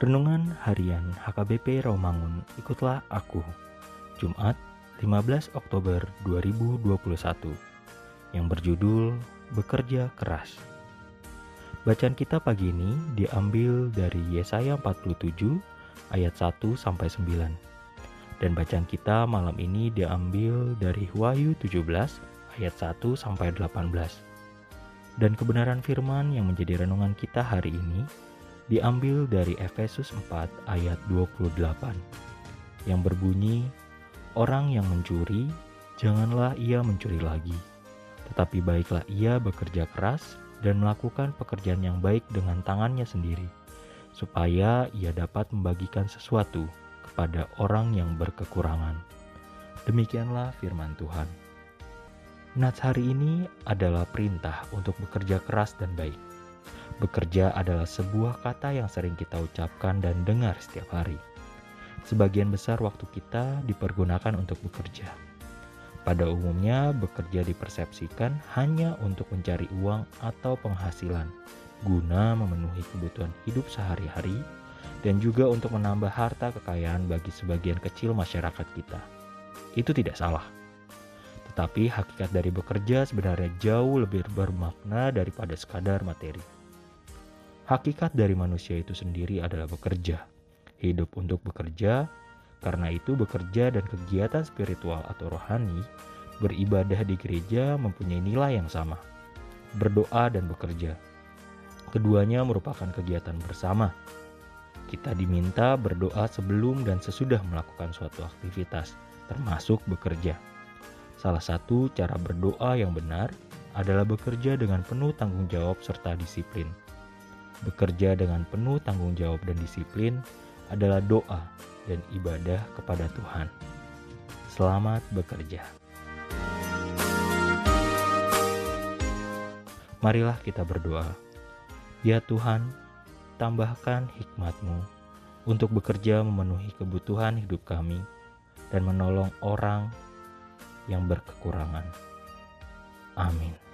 Renungan Harian HKBP Romangun Ikutlah Aku. Jumat 15 Oktober 2021 yang berjudul Bekerja Keras. Bacaan kita pagi ini diambil dari Yesaya 47 ayat 1 sampai 9 dan bacaan kita malam ini diambil dari Wahyu 17 ayat 1 sampai 18 dan kebenaran firman yang menjadi renungan kita hari ini diambil dari Efesus 4 ayat 28 yang berbunyi, Orang yang mencuri, janganlah ia mencuri lagi, tetapi baiklah ia bekerja keras dan melakukan pekerjaan yang baik dengan tangannya sendiri, supaya ia dapat membagikan sesuatu kepada orang yang berkekurangan. Demikianlah firman Tuhan. Nats hari ini adalah perintah untuk bekerja keras dan baik. Bekerja adalah sebuah kata yang sering kita ucapkan dan dengar setiap hari. Sebagian besar waktu kita dipergunakan untuk bekerja. Pada umumnya, bekerja dipersepsikan hanya untuk mencari uang atau penghasilan, guna memenuhi kebutuhan hidup sehari-hari, dan juga untuk menambah harta kekayaan bagi sebagian kecil masyarakat kita. Itu tidak salah. Tetapi hakikat dari bekerja sebenarnya jauh lebih bermakna daripada sekadar materi. Hakikat dari manusia itu sendiri adalah bekerja, hidup untuk bekerja. Karena itu, bekerja dan kegiatan spiritual atau rohani beribadah di gereja mempunyai nilai yang sama: berdoa dan bekerja. Keduanya merupakan kegiatan bersama. Kita diminta berdoa sebelum dan sesudah melakukan suatu aktivitas, termasuk bekerja. Salah satu cara berdoa yang benar adalah bekerja dengan penuh tanggung jawab serta disiplin. Bekerja dengan penuh tanggung jawab dan disiplin adalah doa dan ibadah kepada Tuhan. Selamat bekerja. Marilah kita berdoa. Ya Tuhan, tambahkan hikmat-Mu untuk bekerja memenuhi kebutuhan hidup kami dan menolong orang yang berkekurangan. Amin.